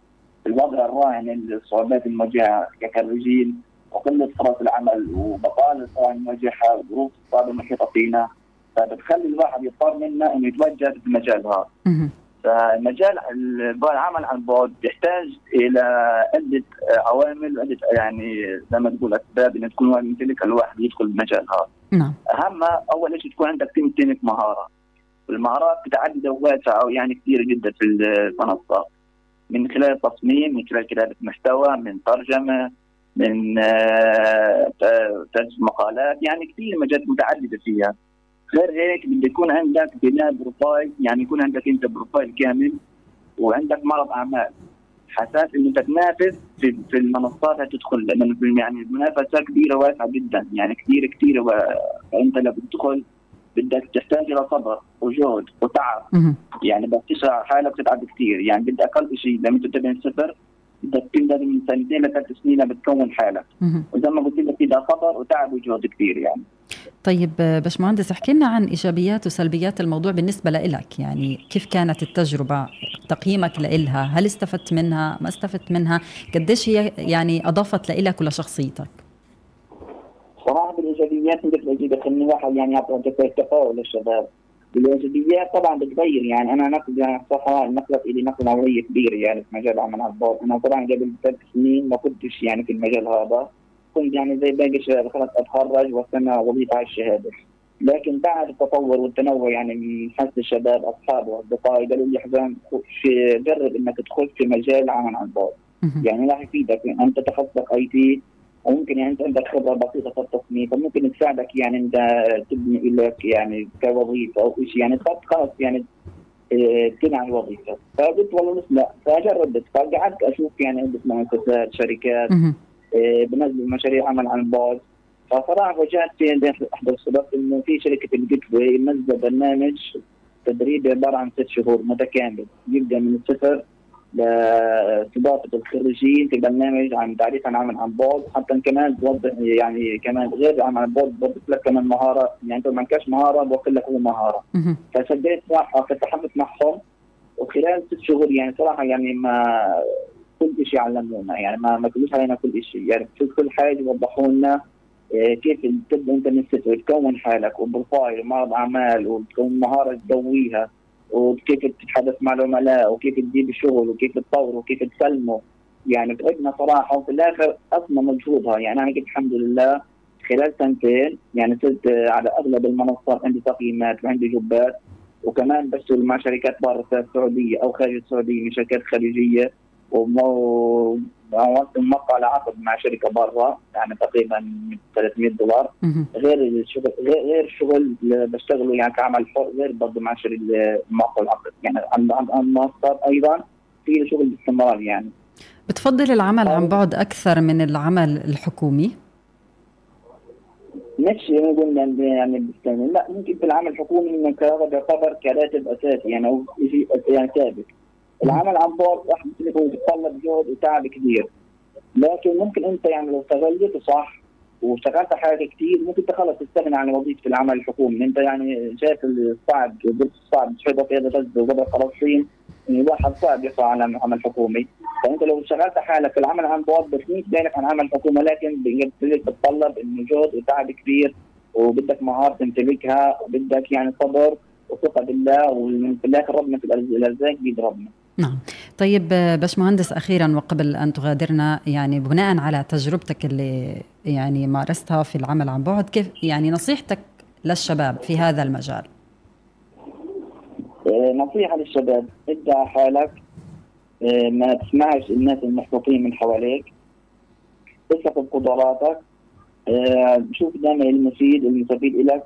الوضع الراهن الصعوبات المواجهة كخريجين وقلة فرص العمل وبطالة طبعا المواجهة وظروف الصعبه المحيطة فينا فبتخلي الواحد يضطر منا إنه يتوجه في المجال هذا. فمجال العمل عن بعد يحتاج إلى عدة عوامل وعده يعني زي ما تقول أسباب ان تكون يمكنك الواحد يدخل المجال هذا. نعم. اهمها أول شيء تكون عندك تمتلك مهارة. المهارات متعدده وواسعه يعني كثيرة جدا في المنصات. من خلال التصميم، من خلال كتابة محتوى، من ترجمة، من آه، ترجمة مقالات، يعني كثير مجالات متعددة فيها. غير هيك بده يكون عندك بناء profile يعني يكون عندك أنت profile كامل وعندك معرض أعمال عأساس إنه تتنافس في, في المنصات هتدخل لأنه يعني المنافسة كبيرة واسعة جدا يعني كثير كثير فانت لو بتدخل بدك تحتاج إلى صبر وجهد وتعب. يعني بدك تشرح حالك تتعب كثير يعني بدك أقل شيء لما تبدا من الصفر تبدا من سنتين لثلاث سنين بتكون حالك وزي ما قلت لك بدها صبر وتعب وجهد كثير يعني. طيب باشمهندس احكي لنا عن إيجابيات وسلبيات الموضوع بالنسبة لك يعني كيف كانت التجربة تقييمك لإلها؟ هل استفدت منها؟ ما استفدت منها؟ قديش هي يعني أضافت لإلك ولشخصيتك صراحة بالإيجابيات مثل أجيب خليني واحد يعني يعطي تفاؤل للشباب بالايجابيات طبعا بتغير يعني أنا نقل يعني الصراحه نقلت إلي نقلة نوعيه كبيرة يعني في مجال على البعد أنا طبعا قبل ثلاث سنين ما كنتش يعني في المجال هذا. كنت يعني زي باقي الشباب خلص أتخرج وأستنى وظيفة على الشهادة. لكن بعد التطور والتنوع يعني من حس الشباب اصحابي واصدقائي قالوا لي حسام في جرب إنك تدخل في مجال العمل عن بعد. يعني راح يفيدك. أنت تخصصك اي تي وممكن يعني انت عندك خبرة بسيطة في التصميم فممكن تساعدك يعني انت تبني لك يعني كوظيفة أو شيء يعني خلاص يعني آه، تنعي الوظيفة فقلت والله لا فجربت فقعدت أشوف يعني عدة مؤسسات شركات. آه، بنزل مشاريع عمل عن بعد فصراحة وجدت في احدى الصدف إنه في شركة ال Gateway منزله برنامج تدريبي عبارة عن ست شهور متكامل يبدا من الصفر لاستضافه الخريجين في برنامج عن تعريف عن عمل عن بعد حتى كمان توضح يعني كمان غير العمل عن بعد بوظف لك كمان مهارة يعني أنت ما عندكش مهارة بوفر لك هو مهارة. فشديت صراحة فتحمست معهم وخلال ست شهور يعني صراحة يعني ما كل شيء علمونا يعني ما ما كلوش علينا كل شيء يعني في كل حاجة وضحوا لنا آه، كيف تبدأ أنت من الصفر تكون حالك وبروفايل ومعرض أعمال وتكون مهارة تقويها. وكيف تتحدث مع العملاء وكيف تجيب الشغل وكيف تطور وكيف تسلمه. يعني تعبنا صراحة وفي الآخر أصلا مجهودها يعني أنا قلت الحمد لله خلال سنتين يعني صرت على أغلب المنصات عندي تقييمات وعندي جوبات وكمان بشتغل مع شركات برا السعودية أو خارج السعودية من شركات خليجيه عملت مقطع لعقد مع شركة برا يعني تقريبا 300 دولار. غير الشغل غير غير الشغل اللي بشتغله يعني كعمل حر غير برضه مع شركة الموقع العقد. يعني عن عن عن منصات أيضا في شغل باستمرار يعني. بتفضل العمل عن بعد أكثر من العمل الحكومي؟ مش قلنا يعني بستعمل لا ممكن في العمل الحكومي إنك هذا بيعتبر كراتب أساسي يعني أو شيء يعني ثابت. العمل عن بعد واحد بيتطلب جهد وتعب كبير. لكن ممكن انت يعني لو استغلت صح واشتغلت حاجة كتير ممكن انت خلص تستغني عن وظيفة العمل الحكومي. انت يعني شايف الصعب قلت الصعب في غزه وقبل فلسطين يعني الواحد صعب يحصل على عمل حكومي. فانت لو اشتغلت حالك في العمل عن بعد بسنين بينك عن عمل حكومه لكن بتتطلب إنه جهد وتعب كبير وبدك مهارة تمتلكها وبدك يعني صبر وثقه بالله الآخر ربنا في الارزاق بيد ربنا. نعم. طيب باشمهندس أخيرا وقبل أن تغادرنا يعني بناء على تجربتك اللي يعني مارستها في العمل عن بعد كيف يعني نصيحتك للشباب في هذا المجال؟ آه، نصيحة للشباب ابدأ حالك آه، ما تسمعش الناس المحبطين من حواليك. اثق بقدراتك آه، شوف دائما المفيد المستفيد لك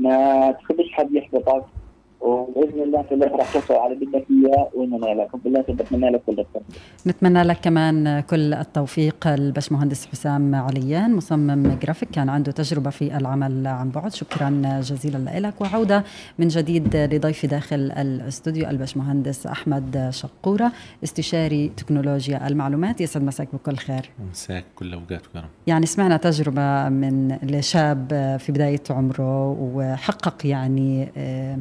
ما تخليش حد يحبطك. وبإذن الله في الآخر راح توصل على اللي بدك اياه وننالك وبالله بتمنى لك كل التوفيق. نتمنى لك كمان كل التوفيق. الباشمهندس حسام عليان مصمم جرافيك كان عنده تجربة في العمل عن بعد. شكرا جزيلا لك. وعودة من جديد لضيفي داخل الاستوديو الباشمهندس أحمد شقورة استشاري تكنولوجيا المعلومات. يسعد مساك بكل خير. مساك كل أوقات وكرم. يعني سمعنا تجربة من لشاب في بداية عمره وحقق يعني آه،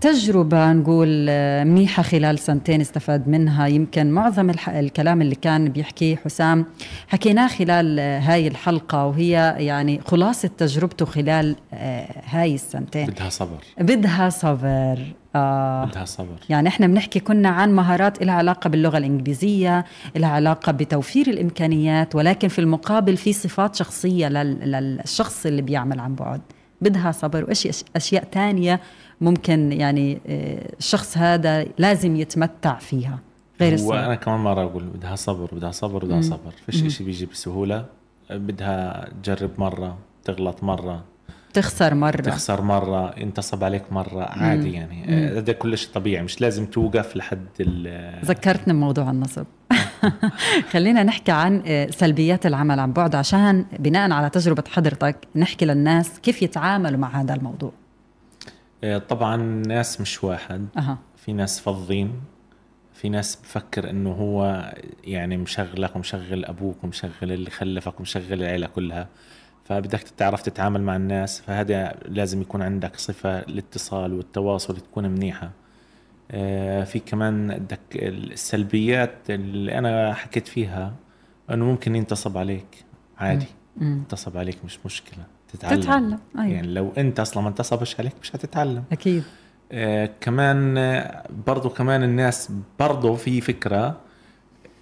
تجربة نقول آه، منيحة خلال سنتين استفاد منها. يمكن معظم الكلام اللي كان بيحكيه حسام حكيناه خلال آه، هاي الحلقة وهي يعني خلاصة تجربته خلال آه، هاي السنتين. بدها صبر. بدها صبر آه. بدها صبر. يعني إحنا بنحكي كنا عن مهارات لها علاقة باللغة الإنجليزية لها علاقة بتوفير الإمكانيات ولكن في المقابل في صفات شخصية لل- للشخص اللي بيعمل عن بعد. بدها صبر وأشياء أشياء تانية ممكن يعني آه، الشخص هذا لازم يتمتع فيها. غير الصبر. أنا كمان مرة أقول بدها صبر بدها صبر بدها صبر. فيش إشي بيجي بسهولة. بدها تجرب مرة تغلط مرة. تخسر مرة. تخسر مرة ينتصب عليك مرة عادي يعني. آه، هذا كل شيء طبيعي مش لازم توقف لحد ال- ذكرتني بموضوع النصب. خلينا نحكي عن آه، سلبيات العمل عن بعد عشان بناء على تجربة حضرتك نحكي للناس كيف يتعاملوا مع هذا الموضوع. آه، طبعا ناس مش واحد. أها. في ناس فظين في ناس بفكر إنه هو يعني مشغلك ومشغل أبوك ومشغل اللي خلفك ومشغل العيلة كلها. فبدك تعرف تتعامل مع الناس فهذا لازم يكون عندك صفة الاتصال والتواصل تكون منيحة. آه، في كمان بدك السلبيات اللي أنا حكيت فيها إنه ممكن ينتصب عليك. عادي. ينتصب عليك مش مشكلة. تتعلم, تتعلم. أيوة. يعني لو أنت أصلا ما انتصبش عليك مش هتتعلم. أكيد. آه، كمان برضو كمان الناس برضو في فكرة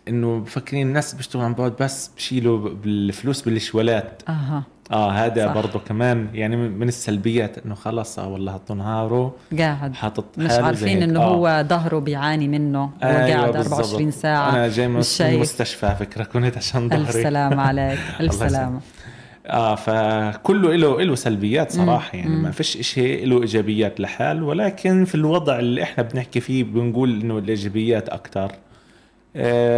إنه بفكرين الناس بيشتغلوا عن بعد بس بشيلوا بالفلوس بالشوالات. أها. آه هذا. برضه كمان يعني من السلبيات إنه خلص آه والله طول نهاره قاعد حاطط مش عارفين. إنه آه. هو ظهره بيعاني منه هو أيوة قاعد بالضبط. 24 ساعه أنا جاي من. المستشفى على فكرة كنت عشان ظهري الف سلامة عليك ألف سلامة آه فكله له له سلبيات صراحة يعني ما فيش شيء له إيجابيات لحال ولكن في الوضع اللي إحنا بنحكي فيه بنقول إنه الإيجابيات أكثر آه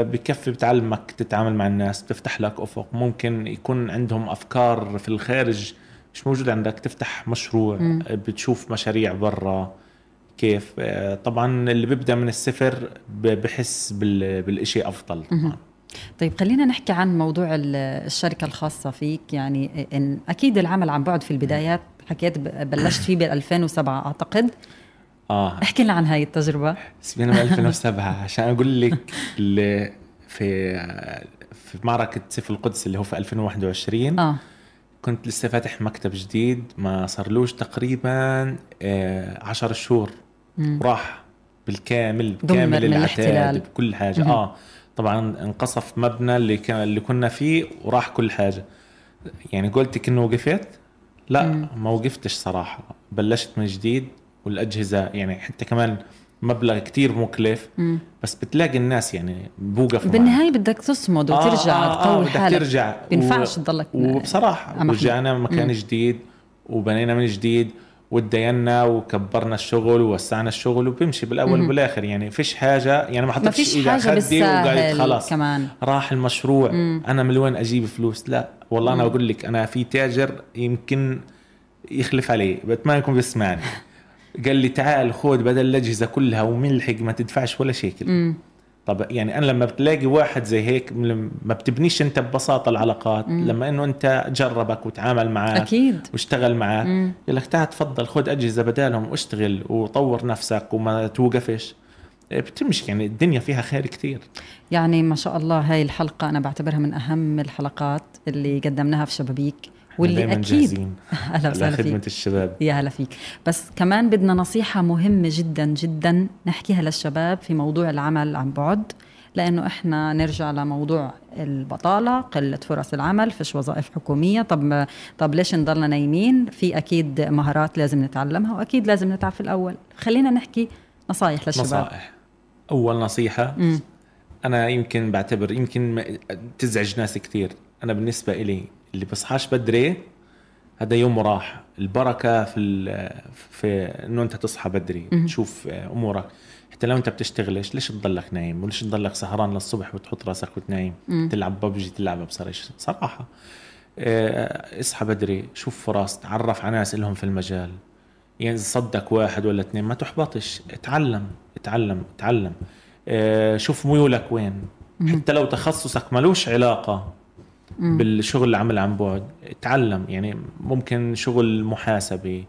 بكفي بتعلمك تتعامل مع الناس بتفتح لك أفق. ممكن يكون عندهم أفكار في الخارج مش موجود عندك تفتح مشروع آه، بتشوف مشاريع برا. كيف؟ آه، طبعا اللي بيبدأ من الصفر بحس بال- بالإشي أفضل طبعا. طيب خلينا نحكي عن موضوع ال- الشركة الخاصة فيك. يعني إن أكيد العمل عن بعد في البدايات حكيت بلشت فيه بال 2007 أعتقد. آه. احكي لنا عن هاي التجربة. سبينا ب 2007 عشان أقول لك اللي في في معركة سيف القدس اللي هو في 2021 آه. كنت لسه فاتح مكتب جديد ما صارلوش تقريبا آه 10 شهور. وراح بالكامل بكامل العتاد الاحتلال. بكل حاجة. آه. طبعا انقصف مبنى اللي كان اللي كنا فيه وراح كل حاجة. يعني قلتك إنه وقفت؟ لا ما وقفتش صراحة. بلشت من جديد. والأجهزة يعني حتى كمان مبلغ كتير مكلف بس بتلاقي الناس يعني بوقفوا. بالنهاية بدك تصمد وترجع آه، آه، تقوي بدك حالك. ترجع. بينفعش تضلك وبصراحة. رجعنا مكان جديد وبنينا من جديد وتدينا وكبرنا الشغل ووسعنا الشغل وبيمشي بالأول وبالآخر. يعني فيش حاجة يعني ما حطيتش إيدي على خدي وقاعد بالساهل خلاص كمان. راح المشروع. أنا من وين أجيب فلوس؟ لا. والله أنا أقول لك أنا في تاجر يمكن يخلف علي بتمنى يكون بيسمعني. قال لي تعال خذ بدل الأجهزة كلها وملحق ما تدفعش ولا شيكل. طب يعني أنا لما بتلاقي واحد زي هيك ما بتبنيش أنت ببساطة العلاقات لما إنه أنت جربك وتعامل معك أكيد. واشتغل معك يقول لك تعال تفضل خذ أجهزة بدالهم واشتغل وطور نفسك وما توقفش. بتمشي يعني الدنيا فيها خير كثير يعني ما شاء الله هاي الحلقة أنا بعتبرها من أهم الحلقات اللي قدمناها في شبابيك. واللي أكيد أهلا وسهلا فيك. الشباب. يا هلا فيك. بس كمان بدنا نصيحة مهمة جدا جدا نحكيها للشباب في موضوع العمل عن بعد لأنه إحنا نرجع لموضوع البطالة قلة فرص العمل فيش وظائف حكومية. طب طب ليش نضلنا نايمين؟ في أكيد مهارات لازم نتعلمها وأكيد لازم نتعب في الأول. خلينا نحكي نصايح للشباب. نصائح أول نصيحة مم. أنا يمكن بعتبر يمكن تزعج ناس كثير أنا بالنسبة إلي اللي بصحاش بدري هذا يوم راح. البركة في في إنه أنت تصحى بدري تشوف أمورك. حتى لو أنت بتشتغلش ليش تضلك نايم؟ وليش تضلك سهران للصبح وتحط راسك وتنايم؟ تلعب ببجي تلعب ابصر صراحة آه، اصحى بدري شوف فرص تعرف على ناس لهم في المجال. يعني صدق واحد ولا اثنين ما تحبطش. اتعلم اتعلم اتعلم. آه، شوف ميولك وين. حتى لو تخصصك ملوش علاقة بالشغل العمل عن بعد. اتعلم يعني ممكن شغل محاسبة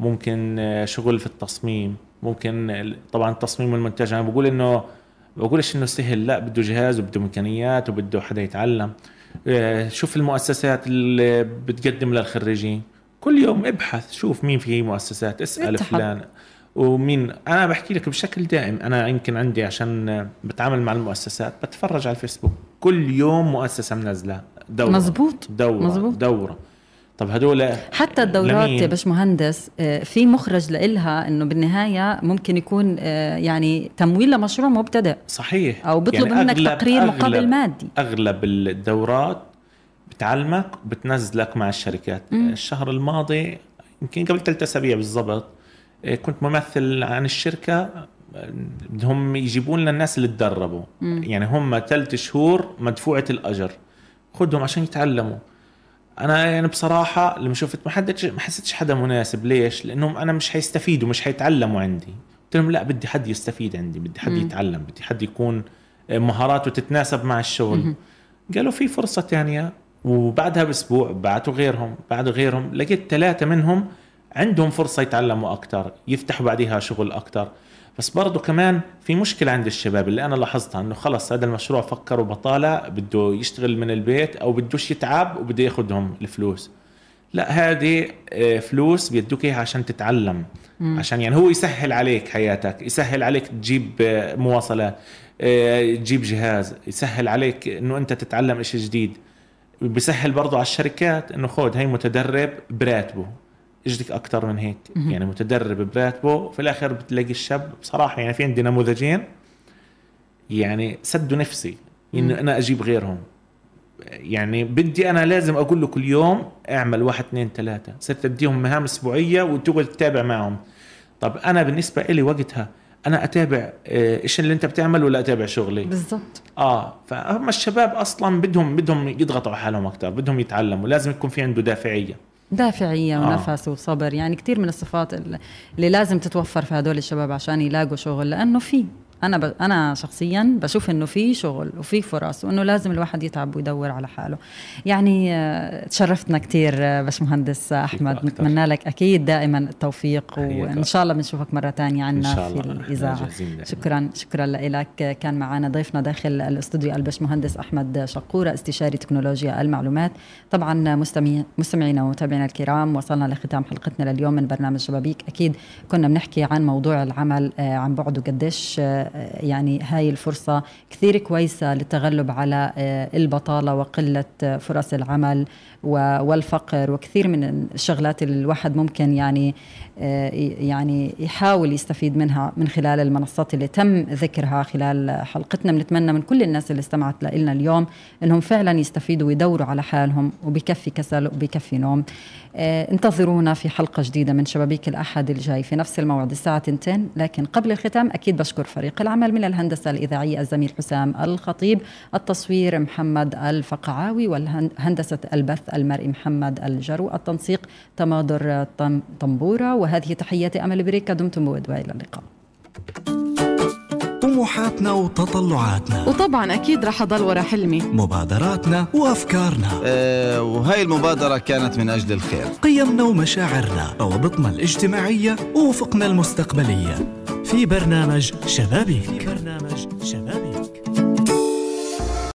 ممكن آه، شغل في التصميم ممكن طبعا التصميم والمونتاج. أنا بقول إنه بقولش إنه سهل. لا بده جهاز وبده إمكانيات وبده حدا يتعلم. آه، شوف المؤسسات اللي بتقدم للخريجين. كل يوم ابحث شوف مين في مؤسسات اسأل اتحد. فلان. ومين؟ أنا بحكي لك بشكل دائم. أنا يمكن عندي عشان بتعامل مع المؤسسات بتفرج على الفيسبوك. كل يوم مؤسسة منزلة. دورة. مزبوط. دورة. مزبوط. دورة. طب هدول حتى الدورات؟ يا باشمهندس آه، في مخرج لإلها إنه بالنهاية ممكن يكون آه، يعني تمويل لمشروع مبتدئ. صحيح. أو بيطلب يعني منك أغلب- تقرير مقابل أغلب- مادي. أغلب الدورات بتعلمك وبتنزلك مع الشركات. الشهر الماضي يمكن قبل ثلاثة أسابيع بالضبط إيه، كنت ممثل عن الشركة آه، بدهم يجيبون لنا الناس اللي تدربوا. يعني هم ثلاث شهور مدفوعة الأجر. خذهم عشان يتعلموا. أنا يعني بصراحة لما شفت ما حدش ما حسيتش حدا مناسب. ليش؟ لأنهم أنا مش حيستفيدوا مش حيتعلموا عندي. قلت لهم لا بدي حد يستفيد عندي بدي حد يتعلم بدي حد يكون مهاراته تتناسب مع الشغل. قالوا في فرصة تانية وبعدها بأسبوع بعتوا غيرهم بعدوا غيرهم. لقيت ثلاثة منهم عندهم فرصة يتعلموا أكثر يفتحوا بعديها شغل أكثر بس برضو كمان في مشكلة عند الشباب اللي أنا لاحظتها إنه خلص هذا المشروع فكروا بطالة بده يشتغل من البيت أو بدوش يتعب وبده ياخذهم الفلوس. لا هذه آه، فلوس بيدوك إياها عشان تتعلم عشان يعني هو يسهل عليك حياتك يسهل عليك تجيب آه، مواصلات آه، تجيب جهاز يسهل عليك إنه أنت تتعلم إشي جديد. بيسهل برضه على الشركات إنه خود هي متدرب براتبه. اجدك أكثر من هيك. يعني متدرب براتبه في الآخر بتلاقي الشاب بصراحة يعني في عندي نموذجين يعني سدوا نفسي إنه أنا أجيب غيرهم. يعني بدي أنا لازم أقول له كل يوم اعمل واحد اثنين ثلاثة. صرت أديهم مهام أسبوعية وتقعد تتابع معهم. طب أنا بالنسبة لي وقتها أنا أتابع آه، إيش اللي أنت بتعمله ولا أتابع شغلي؟ بالضبط. آه فهم الشباب أصلا بدهم بدهم يضغطوا على حالهم أكثر بدهم يتعلموا لازم يكون في عنده دافعية. دافعية آه. ونفس وصبر يعني كثير من الصفات اللي لازم تتوفر في هدول الشباب عشان يلاقوا شغل لأنه في أنا ب... أنا شخصيا بشوف إنه في شغل وفي فرص وإنه لازم الواحد يتعب ويدور على حاله. يعني آه، تشرفتنا كثير آه، باشمهندس أحمد. نتمنى لك أكيد دائما التوفيق وإن شاء الله بنشوفك مرة ثانية عنا في الإذاعة. شكرا شكرا لك. كان معنا ضيفنا داخل الاستوديو الباشمهندس أحمد شقوره استشاري تكنولوجيا المعلومات. طبعا مستمعي مستمعينا ومتابعينا الكرام وصلنا لختام حلقتنا لليوم من برنامج شبابيك. أكيد كنا بنحكي عن موضوع العمل آه، عن بعد وقديش يعني هاي الفرصة كثير كويسة للتغلب على آه، البطالة وقلة آه، فرص العمل. والفقر وكثير من الشغلات اللي الواحد ممكن يعني آه، يعني يحاول يستفيد منها من خلال المنصات اللي تم ذكرها خلال حلقتنا. بنتمنى من كل الناس اللي استمعت لنا اليوم إنهم فعلا يستفيدوا ويدوروا على حالهم وبكفي كسل وبكفي نوم. آه، انتظرونا في حلقة جديدة من شبابيك الأحد الجاي في نفس الموعد الساعة 2 لكن قبل الختام أكيد بشكر فريق العمل من الهندسة الإذاعية الزميل حسام الخطيب التصوير محمد الفقعاوي والهندسة البث المرئي محمد الجرو. التنسيق تماضر طنبورة وهذه تحياتي أمل بريكا. دمتم بود وإلى اللقاء. طموحاتنا وتطلعاتنا. وطبعا أكيد رح أضل ورا حلمي. مبادراتنا وأفكارنا. آه، وهاي المبادرة كانت من أجل الخير. قيمنا ومشاعرنا روابطنا الاجتماعية وأفقنا المستقبلية. في برنامج شبابيك. في برنامج شبابيك.